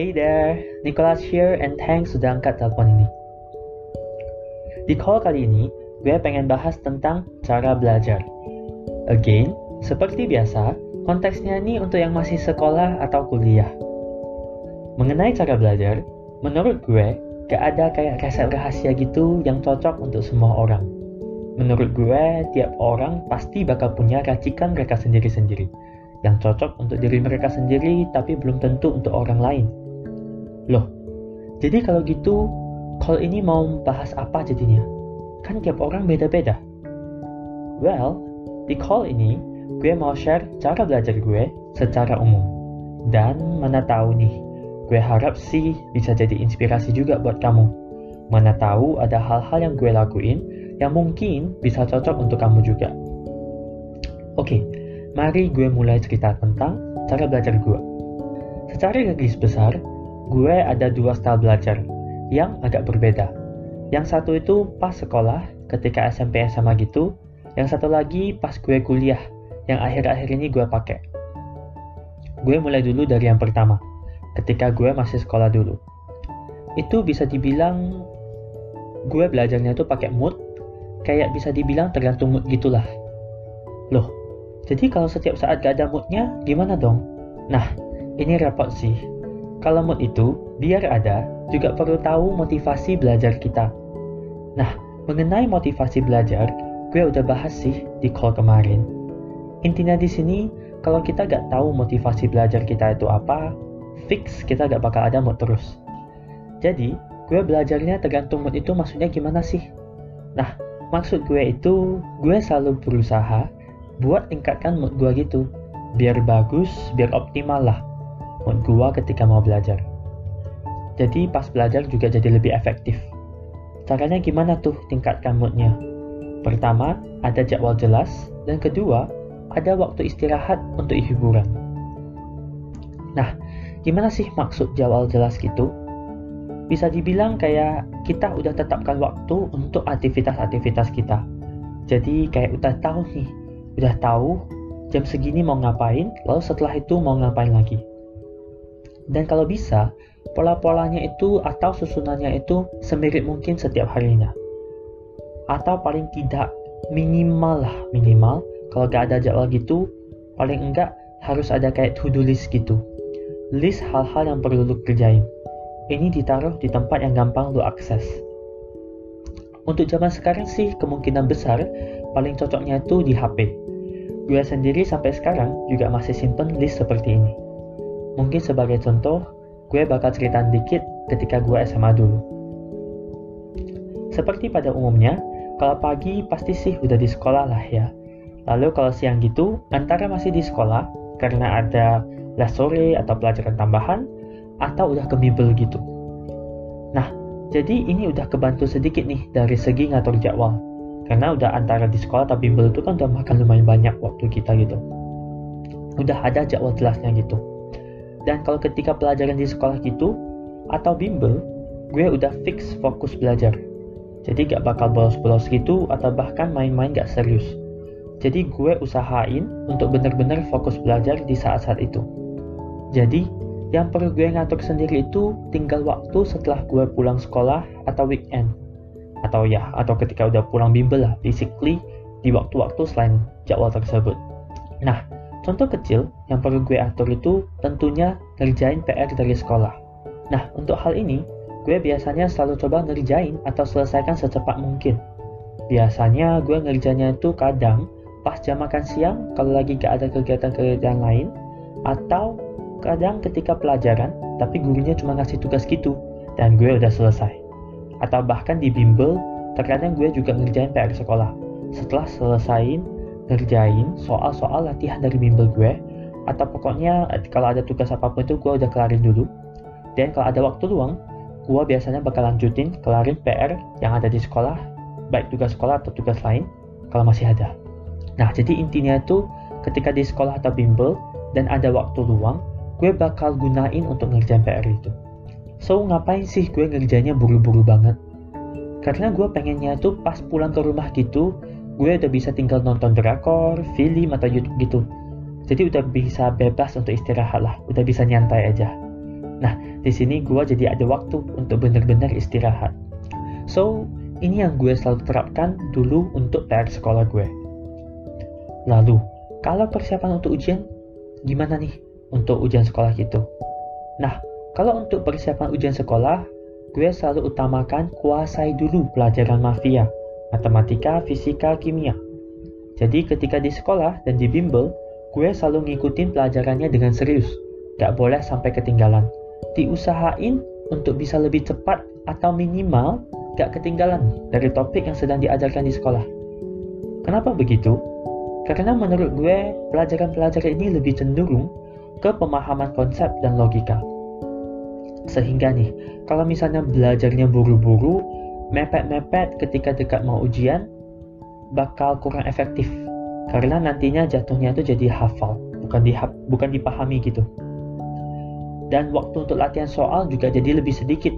Hey there, Nicholas here and thanks sudah angkat telepon ini. Di call kali ini, gue pengen bahas tentang cara belajar. Again, seperti biasa, konteksnya ini untuk yang masih sekolah atau kuliah. Mengenai cara belajar, menurut gue, gak ada kayak resep rahasia gitu yang cocok untuk semua orang. Menurut gue, tiap orang pasti bakal punya racikan mereka sendiri-sendiri yang cocok untuk diri mereka sendiri tapi belum tentu untuk orang lain. Loh, jadi kalau gitu, call ini mau bahas apa jadinya? Kan tiap orang beda-beda. Well, di call ini, gue mau share cara belajar gue secara umum. Dan mana tahu nih, gue harap sih bisa jadi inspirasi juga buat kamu. Mana tahu ada hal-hal yang gue lakuin yang mungkin bisa cocok untuk kamu juga. Oke, mari gue mulai cerita tentang cara belajar gue. Secara garis besar, gue ada dua style belajar yang agak berbeda. Yang satu itu pas sekolah, ketika SMP SMA gitu. Yang satu lagi pas gue kuliah, yang akhir-akhir ini gue pakai. Gue mulai dulu dari yang pertama, ketika gue masih sekolah dulu. Itu bisa dibilang gue belajarnya tuh pakai mood, kayak bisa dibilang tergantung mood gitulah. Loh, jadi kalau setiap saat gak ada moodnya, gimana dong? Nah, ini repot sih. Kalau mood itu, biar ada, juga perlu tahu motivasi belajar kita. Nah, mengenai motivasi belajar, gue udah bahas sih di call kemarin. Intinya di sini, kalau kita gak tahu motivasi belajar kita itu apa, fix kita gak bakal ada mood terus. Jadi, gue belajarnya tergantung mood itu maksudnya gimana sih? Nah, maksud gue itu, gue selalu berusaha buat tingkatkan mood gue gitu biar bagus biar optimal lah mood gue ketika mau belajar. Jadi pas belajar juga jadi lebih efektif. Caranya gimana tuh tingkatkan moodnya pertama ada jadwal jelas dan kedua ada waktu istirahat untuk hiburan. Nah gimana sih maksud jadwal jelas gitu? Bisa dibilang kayak kita udah tetapkan waktu untuk aktivitas-aktivitas kita. Jadi kayak udah tahu nih udah tahu jam segini mau ngapain, lalu setelah itu mau ngapain lagi. Dan kalau bisa, pola-polanya itu atau susunannya itu semirip mungkin setiap harinya. Atau paling tidak minimal lah, minimal kalau gak ada jadwal gitu, paling enggak harus ada kayak to-do list gitu. List hal-hal yang perlu lu kerjain. Ini ditaruh di tempat yang gampang lu akses. Untuk zaman sekarang sih kemungkinan besar paling cocoknya itu di HP Gue sendiri sampai sekarang juga masih simpen list seperti ini. Mungkin sebagai contoh, gue bakal cerita dikit ketika gue SMA dulu. Seperti pada umumnya, kalau pagi pasti sih udah di sekolah lah ya. Lalu kalau siang gitu, antara masih di sekolah karena ada les sore atau pelajaran tambahan, atau udah ke bimbel gitu. Nah, jadi ini udah kebantu sedikit nih dari segi ngatur jadwal karena udah antara di sekolah atau bimbel itu kan udah makan lumayan banyak waktu kita gitu udah ada jadwal jelasnya gitu dan kalau ketika pelajaran di sekolah gitu atau bimbel gue udah fix fokus belajar. Jadi gak bakal bolos-bolos gitu atau bahkan main-main gak serius. Jadi gue usahain untuk bener-bener fokus belajar di saat-saat itu. Jadi yang perlu gue ngatur sendiri itu tinggal waktu setelah gue pulang sekolah atau weekend. Atau ya atau ketika udah pulang bimbel lah basically di waktu-waktu selain jadwal tersebut. Nah contoh kecil yang perlu gue atur itu tentunya ngerjain PR dari sekolah. Nah untuk hal ini gue biasanya selalu coba ngerjain atau selesaikan secepat mungkin. Biasanya gue ngerjainnya itu kadang pas jam makan siang kalau lagi gak ada kegiatan-kegiatan lain atau kadang ketika pelajaran tapi gurunya cuma ngasih tugas gitu dan gue udah selesai. Atau bahkan di bimbel terkadang gue juga ngerjain PR sekolah. Setelah selesain ngerjain soal-soal latihan dari bimbel gue. Atau pokoknya kalau ada tugas apa pun itu gue udah kelarin dulu. Dan kalau ada waktu luang gue biasanya bakal lanjutin kelarin PR yang ada di sekolah baik tugas sekolah atau tugas lain kalau masih ada. Nah jadi intinya itu ketika di sekolah atau bimbel dan ada waktu luang gue bakal gunain untuk ngerjain PR itu. So ngapain sih gue ngerjainnya buru-buru banget? Karena gue pengennya tuh pas pulang ke rumah gitu, gue udah bisa tinggal nonton drakor, film atau YouTube gitu. Jadi udah bisa bebas untuk istirahat lah, udah bisa nyantai aja. Nah, di sini gue jadi ada waktu untuk benar-benar istirahat. So, ini yang gue selalu terapkan dulu untuk PR sekolah gue. Lalu, kalau persiapan untuk ujian, gimana nih untuk ujian sekolah gitu? Nah, kalau untuk persiapan ujian sekolah, gue selalu utamakan kuasai dulu pelajaran mafia, matematika, fisika, kimia. Jadi ketika di sekolah dan di bimbel, gue selalu ngikutin pelajarannya dengan serius. Gak boleh sampai ketinggalan. Diusahain untuk bisa lebih cepat atau minimal gak ketinggalan dari topik yang sedang diajarkan di sekolah. Kenapa begitu? Karena menurut gue, pelajaran-pelajaran ini lebih cenderung ke pemahaman konsep dan logika. Sehingga nih, kalau misalnya belajarnya buru-buru, mepet-mepet ketika dekat mau ujian, bakal kurang efektif. Karena nantinya jatuhnya itu jadi hafal, bukan, di, bukan dipahami gitu. Dan waktu untuk latihan soal juga jadi lebih sedikit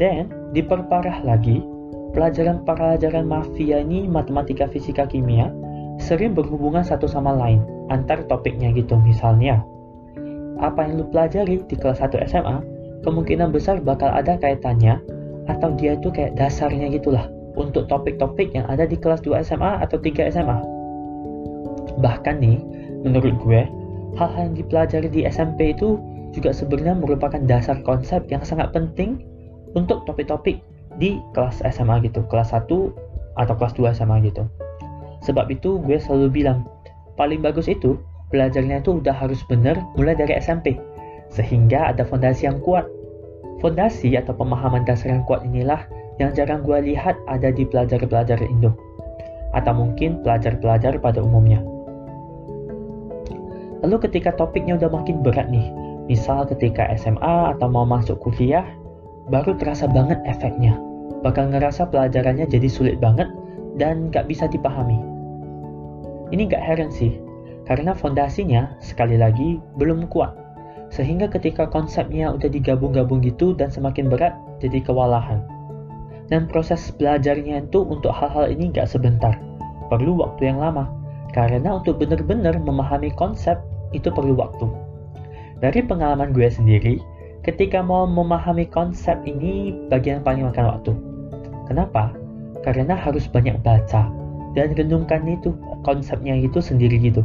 dan diperparah lagi, pelajaran-pelajaran mafia ini matematika, fisika, kimia sering berhubungan satu sama lain antar topiknya gitu. Misalnya, apa yang lu pelajari di kelas 1 SMA kemungkinan besar bakal ada kaitannya atau dia itu kayak dasarnya gitulah untuk topik-topik yang ada di kelas 2 SMA atau 3 SMA. Bahkan nih, menurut gue, hal-hal yang dipelajari di SMP itu juga sebenarnya merupakan dasar konsep yang sangat penting untuk topik-topik di kelas SMA gitu, kelas 1 atau kelas 2 SMA gitu. Sebab itu gue selalu bilang, paling bagus itu belajarnya itu udah harus bener mulai dari SMP, sehingga ada fondasi yang kuat. Fondasi atau pemahaman dasar yang kuat inilah yang jarang gue lihat ada di pelajar-pelajar Indo, atau mungkin pelajar-pelajar pada umumnya. Lalu ketika topiknya udah makin berat nih, misal ketika SMA atau mau masuk kuliah, baru terasa banget efeknya. Bakal ngerasa pelajarannya jadi sulit banget dan gak bisa dipahami. Ini gak heran sih, karena fondasinya sekali lagi belum kuat. Sehingga ketika konsepnya udah digabung-gabung gitu dan semakin berat, jadi kewalahan. Dan proses belajarnya itu untuk hal-hal ini gak sebentar, perlu waktu yang lama. Karena untuk benar-benar memahami konsep itu perlu waktu. Dari pengalaman gue sendiri, Ketika mau memahami konsep ini, bagian paling makan waktu. Kenapa? Karena harus banyak baca dan renungkan itu konsepnya itu sendiri gitu.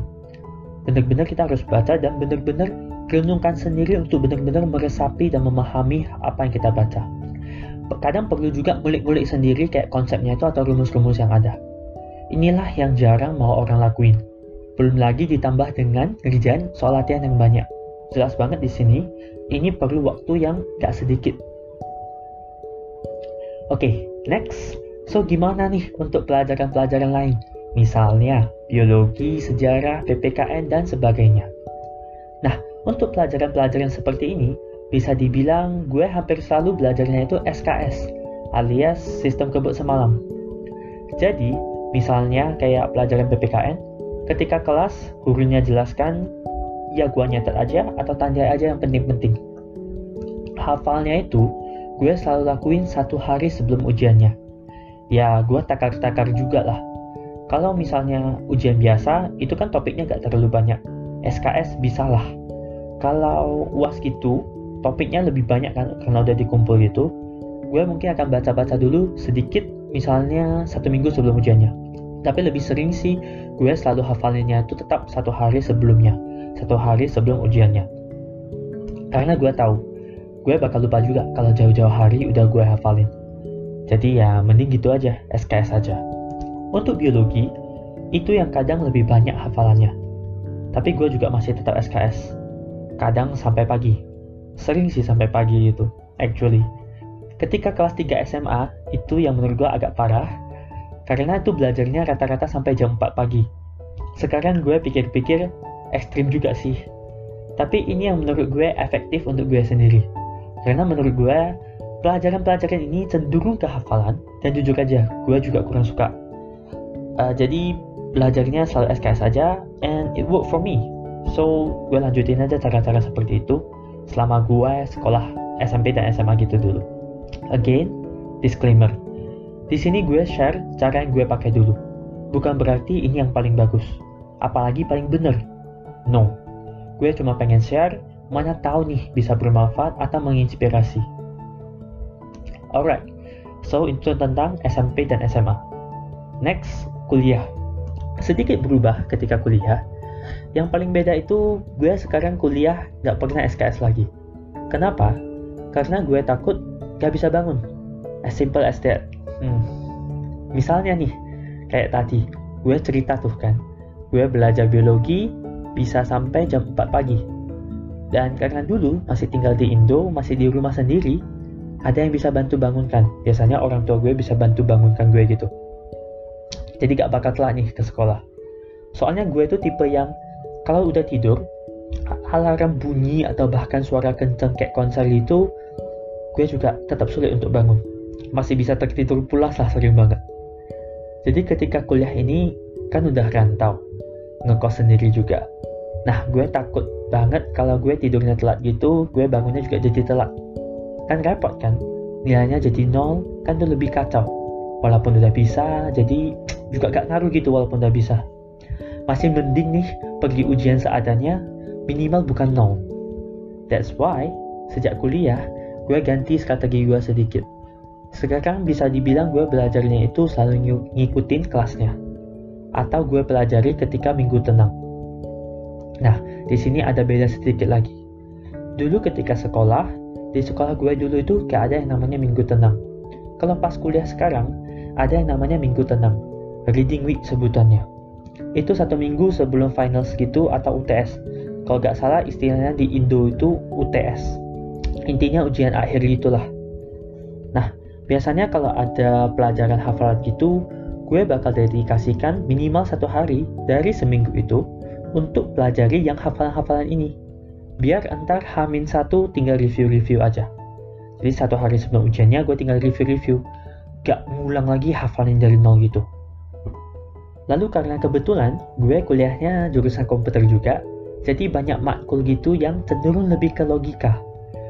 Benar-benar kita harus baca dan benar-benar renungkan sendiri untuk benar-benar meresapi dan memahami apa yang kita baca. Kadang perlu juga ngulik-ngulik sendiri kayak konsepnya itu atau rumus-rumus yang ada. Inilah yang jarang mau orang lakuin. Belum lagi ditambah dengan kerjaan soal latihan yang banyak. Jelas banget di sini, ini perlu waktu yang gak sedikit. Oke, okay, next. So, gimana nih untuk pelajaran-pelajaran lain? Misalnya, biologi, sejarah, PPKN, dan sebagainya. Nah, untuk pelajaran-pelajaran seperti ini, bisa dibilang gue hampir selalu belajarnya itu SKS, alias sistem kebut semalam. Jadi, misalnya kayak pelajaran PPKN, ketika kelas, gurunya jelaskan ya gue nyatet aja atau tandai aja yang penting-penting. Hafalnya itu gue selalu lakuin satu hari sebelum ujiannya. Ya gue takar-takar juga lah. Kalau misalnya ujian biasa, itu kan topiknya gak terlalu banyak. SKS bisa lah. Kalau UAS gitu, topiknya lebih banyak kan karena udah dikumpul gitu. Gue mungkin akan baca-baca dulu sedikit misalnya satu minggu sebelum ujiannya. Tapi lebih sering sih gue selalu hafalinnya itu tetap satu hari sebelumnya satu hari sebelum ujiannya. Karena gue tahu, gue bakal lupa juga kalau jauh-jauh hari udah gue hafalin. Jadi ya mending gitu aja, SKS aja. Untuk biologi, itu yang kadang lebih banyak hafalannya. Tapi gue juga masih tetap SKS. Kadang sampai pagi. Sering sih sampai pagi itu, actually. Ketika kelas 3 SMA, itu yang menurut gue agak parah, karena itu belajarnya rata-rata sampai jam 4 pagi. Sekarang gue pikir-pikir, ekstrim juga sih. Tapi ini yang menurut gue efektif untuk gue sendiri. Karena menurut gue, pelajaran-pelajaran ini cenderung ke hafalan, dan jujur aja, gue juga kurang suka. Uh, jadi, belajarnya selalu SKS saja, and it work for me. So, gue lanjutin aja cara-cara seperti itu selama gue sekolah SMP dan SMA gitu dulu. Again, disclaimer. Di sini gue share cara yang gue pakai dulu. Bukan berarti ini yang paling bagus, apalagi paling benar No, gue cuma pengen share mana tahu nih bisa bermanfaat atau menginspirasi. Alright, so itu tentang SMP dan SMA. Next, kuliah. Sedikit berubah ketika kuliah. Yang paling beda itu gue sekarang kuliah gak pernah SKS lagi. Kenapa? Karena gue takut gak bisa bangun. As simple as that. Hmm. Misalnya nih, kayak tadi, gue cerita tuh kan, gue belajar biologi bisa sampai jam 4 pagi. Dan karena dulu masih tinggal di Indo, masih di rumah sendiri, ada yang bisa bantu bangunkan. Biasanya orang tua gue bisa bantu bangunkan gue gitu. Jadi gak bakal telat nih ke sekolah. Soalnya gue tuh tipe yang kalau udah tidur, alarm bunyi atau bahkan suara kenceng kayak konser itu, gue juga tetap sulit untuk bangun. Masih bisa tertidur pulas lah sering banget. Jadi ketika kuliah ini kan udah rantau, ngekos sendiri juga. Nah, gue takut banget kalau gue tidurnya telat gitu, gue bangunnya juga jadi telat. Kan repot kan? Nilainya jadi nol, kan tuh lebih kacau. Walaupun udah bisa, jadi juga gak ngaruh gitu walaupun udah bisa. Masih mending nih pergi ujian seadanya, minimal bukan nol. That's why, sejak kuliah, gue ganti strategi gue sedikit. Sekarang bisa dibilang gue belajarnya itu selalu ngikutin kelasnya atau gue pelajari ketika minggu tenang. Nah, di sini ada beda sedikit lagi. Dulu ketika sekolah, di sekolah gue dulu itu gak ada yang namanya minggu tenang. Kalau pas kuliah sekarang, ada yang namanya minggu tenang. Reading week sebutannya. Itu satu minggu sebelum finals gitu atau UTS. Kalau gak salah istilahnya di Indo itu UTS. Intinya ujian akhir gitulah. Nah, biasanya kalau ada pelajaran hafalan gitu, gue bakal dedikasikan minimal satu hari dari seminggu itu untuk pelajari yang hafalan-hafalan ini. Biar entar hamin satu tinggal review-review aja. Jadi satu hari sebelum ujiannya gue tinggal review-review. Gak ngulang lagi hafalin dari nol gitu. Lalu karena kebetulan gue kuliahnya jurusan komputer juga, jadi banyak matkul gitu yang cenderung lebih ke logika.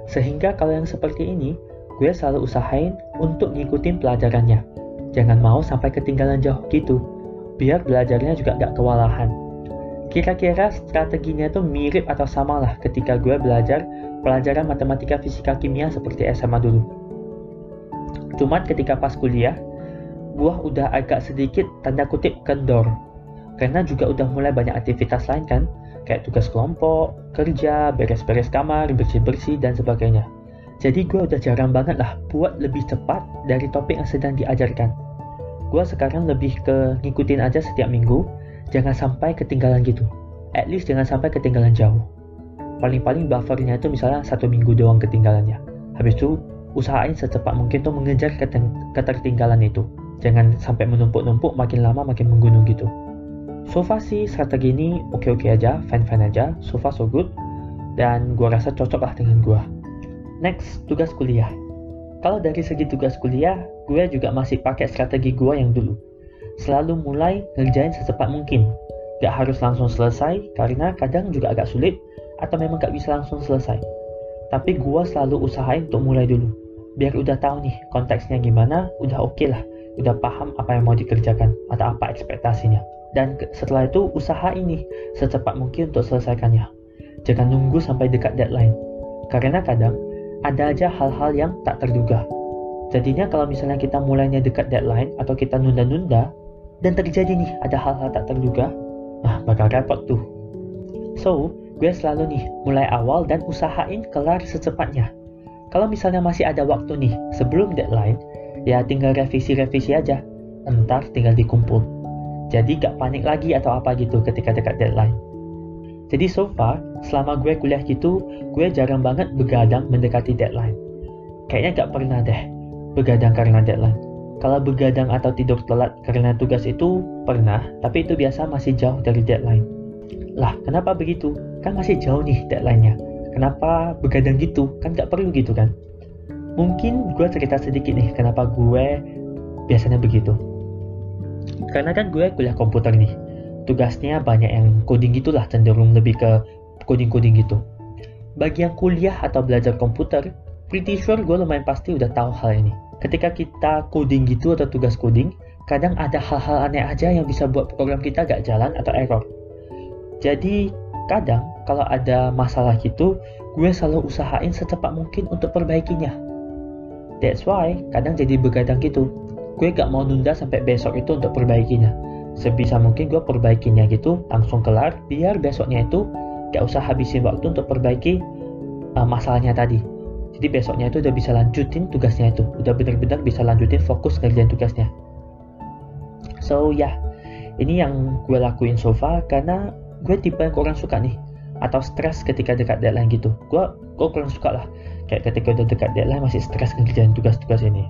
Sehingga kalau yang seperti ini, gue selalu usahain untuk ngikutin pelajarannya Jangan mau sampai ketinggalan jauh gitu, biar belajarnya juga gak kewalahan. Kira-kira strateginya tuh mirip atau sama lah ketika gue belajar pelajaran matematika fisika kimia seperti SMA dulu. Cuman ketika pas kuliah, gue udah agak sedikit tanda kutip kendor. Karena juga udah mulai banyak aktivitas lain kan, kayak tugas kelompok, kerja, beres-beres kamar, bersih-bersih, dan sebagainya. Jadi gue udah jarang banget lah buat lebih cepat dari topik yang sedang diajarkan. Gue sekarang lebih ke ngikutin aja setiap minggu, jangan sampai ketinggalan gitu. At least jangan sampai ketinggalan jauh. Paling-paling buffernya itu misalnya satu minggu doang ketinggalannya. Habis itu usahain secepat mungkin tuh mengejar ketertinggalan itu. Jangan sampai menumpuk-numpuk makin lama makin menggunung gitu. So far sih strategi ini oke-oke aja, fine-fine aja, so far so good. Dan gue rasa cocok lah dengan gue. Next, tugas kuliah. Kalau dari segi tugas kuliah, gue juga masih pakai strategi gue yang dulu. Selalu mulai ngerjain secepat mungkin. Gak harus langsung selesai, karena kadang juga agak sulit, atau memang gak bisa langsung selesai. Tapi gue selalu usahain untuk mulai dulu. Biar udah tahu nih konteksnya gimana, udah oke okay lah. Udah paham apa yang mau dikerjakan, atau apa ekspektasinya. Dan setelah itu usaha ini secepat mungkin untuk selesaikannya. Jangan nunggu sampai dekat deadline. Karena kadang ada aja hal-hal yang tak terduga. Jadinya kalau misalnya kita mulainya dekat deadline atau kita nunda-nunda, dan terjadi nih ada hal-hal tak terduga, nah bakal repot tuh. So, gue selalu nih mulai awal dan usahain kelar secepatnya. Kalau misalnya masih ada waktu nih sebelum deadline, ya tinggal revisi-revisi aja. Entar tinggal dikumpul. Jadi gak panik lagi atau apa gitu ketika dekat deadline. Jadi so far, selama gue kuliah gitu, gue jarang banget begadang mendekati deadline. Kayaknya gak pernah deh begadang karena deadline. Kalau begadang atau tidur telat karena tugas itu pernah, tapi itu biasa masih jauh dari deadline. Lah, kenapa begitu? Kan masih jauh nih deadline-nya. Kenapa begadang gitu? Kan gak perlu gitu kan? Mungkin gue cerita sedikit nih kenapa gue biasanya begitu. Karena kan gue kuliah komputer nih tugasnya banyak yang coding gitulah cenderung lebih ke coding-coding gitu. Bagi yang kuliah atau belajar komputer, pretty sure gue lumayan pasti udah tahu hal ini. Ketika kita coding gitu atau tugas coding, kadang ada hal-hal aneh aja yang bisa buat program kita gak jalan atau error. Jadi kadang kalau ada masalah gitu, gue selalu usahain secepat mungkin untuk perbaikinya. That's why kadang jadi begadang gitu. Gue gak mau nunda sampai besok itu untuk perbaikinya. Sebisa mungkin gue perbaikinya gitu, langsung kelar, biar besoknya itu gak usah habisin waktu untuk perbaiki uh, masalahnya tadi. Jadi besoknya itu udah bisa lanjutin tugasnya itu, udah benar-benar bisa lanjutin fokus kerjaan tugasnya. So ya, yeah, ini yang gue lakuin so far karena gue tipe yang kurang suka nih atau stres ketika dekat deadline gitu. Gue gue kurang suka lah kayak ketika udah dekat deadline masih stres ngerjain tugas-tugas ini.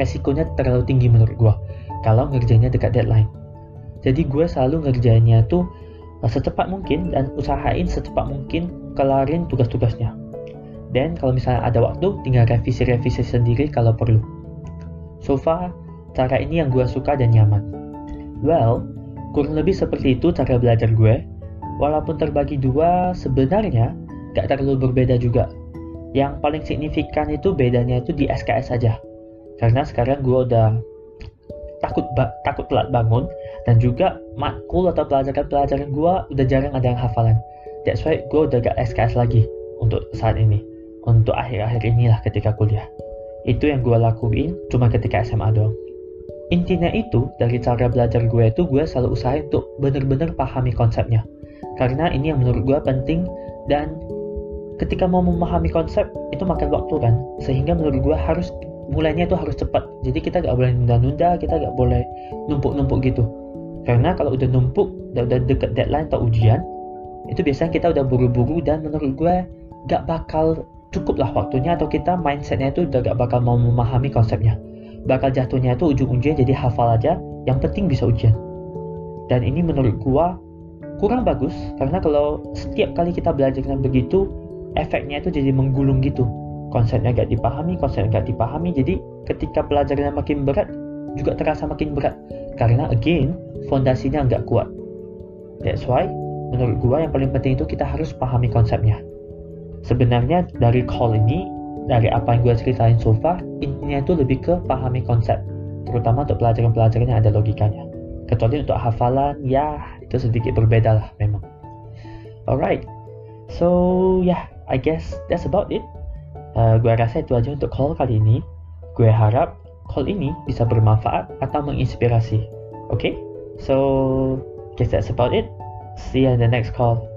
Resikonya terlalu tinggi menurut gue kalau ngerjainnya dekat deadline. Jadi gue selalu ngerjainnya tuh eh, secepat mungkin dan usahain secepat mungkin kelarin tugas-tugasnya. Dan kalau misalnya ada waktu, tinggal revisi-revisi sendiri kalau perlu. So far, cara ini yang gue suka dan nyaman. Well, kurang lebih seperti itu cara belajar gue. Walaupun terbagi dua, sebenarnya gak terlalu berbeda juga. Yang paling signifikan itu bedanya itu di SKS saja. Karena sekarang gue udah takut takut telat bangun dan juga matkul atau pelajaran-pelajaran gue udah jarang ada yang hafalan. That's why gue udah gak SKS lagi untuk saat ini. Untuk akhir-akhir inilah ketika kuliah. Itu yang gue lakuin cuma ketika SMA doang intinya itu dari cara belajar gue itu gue selalu usahain untuk bener-bener pahami konsepnya karena ini yang menurut gue penting dan ketika mau memahami konsep itu makan waktu kan. Sehingga menurut gue harus mulainya itu harus cepat. Jadi kita gak boleh nunda-nunda kita gak boleh numpuk-numpuk gitu. Karena kalau udah numpuk udah, udah deket deadline atau ujian itu biasanya kita udah buru-buru dan menurut gue gak bakal cukup lah waktunya atau kita mindsetnya itu udah gak bakal mau memahami konsepnya. Bakal jatuhnya itu ujung-ujungnya jadi hafal aja, yang penting bisa ujian. Dan ini menurut gua kurang bagus karena kalau setiap kali kita belajar dengan begitu, efeknya itu jadi menggulung gitu. Konsepnya gak dipahami, konsepnya gak dipahami, jadi ketika pelajarannya makin berat, juga terasa makin berat. Karena again, fondasinya nggak kuat. That's why, menurut gua yang paling penting itu kita harus pahami konsepnya. Sebenarnya dari call ini, dari apa yang gue ceritain so far, intinya itu lebih ke pahami konsep, terutama untuk pelajaran-pelajaran yang ada logikanya. Kecuali untuk hafalan, ya itu sedikit berbeda lah memang. Alright, so yeah, I guess that's about it. Uh, gue rasa itu aja untuk call kali ini. Gue harap call ini bisa bermanfaat atau menginspirasi. Oke, okay? so guess that's about it. See you in the next call.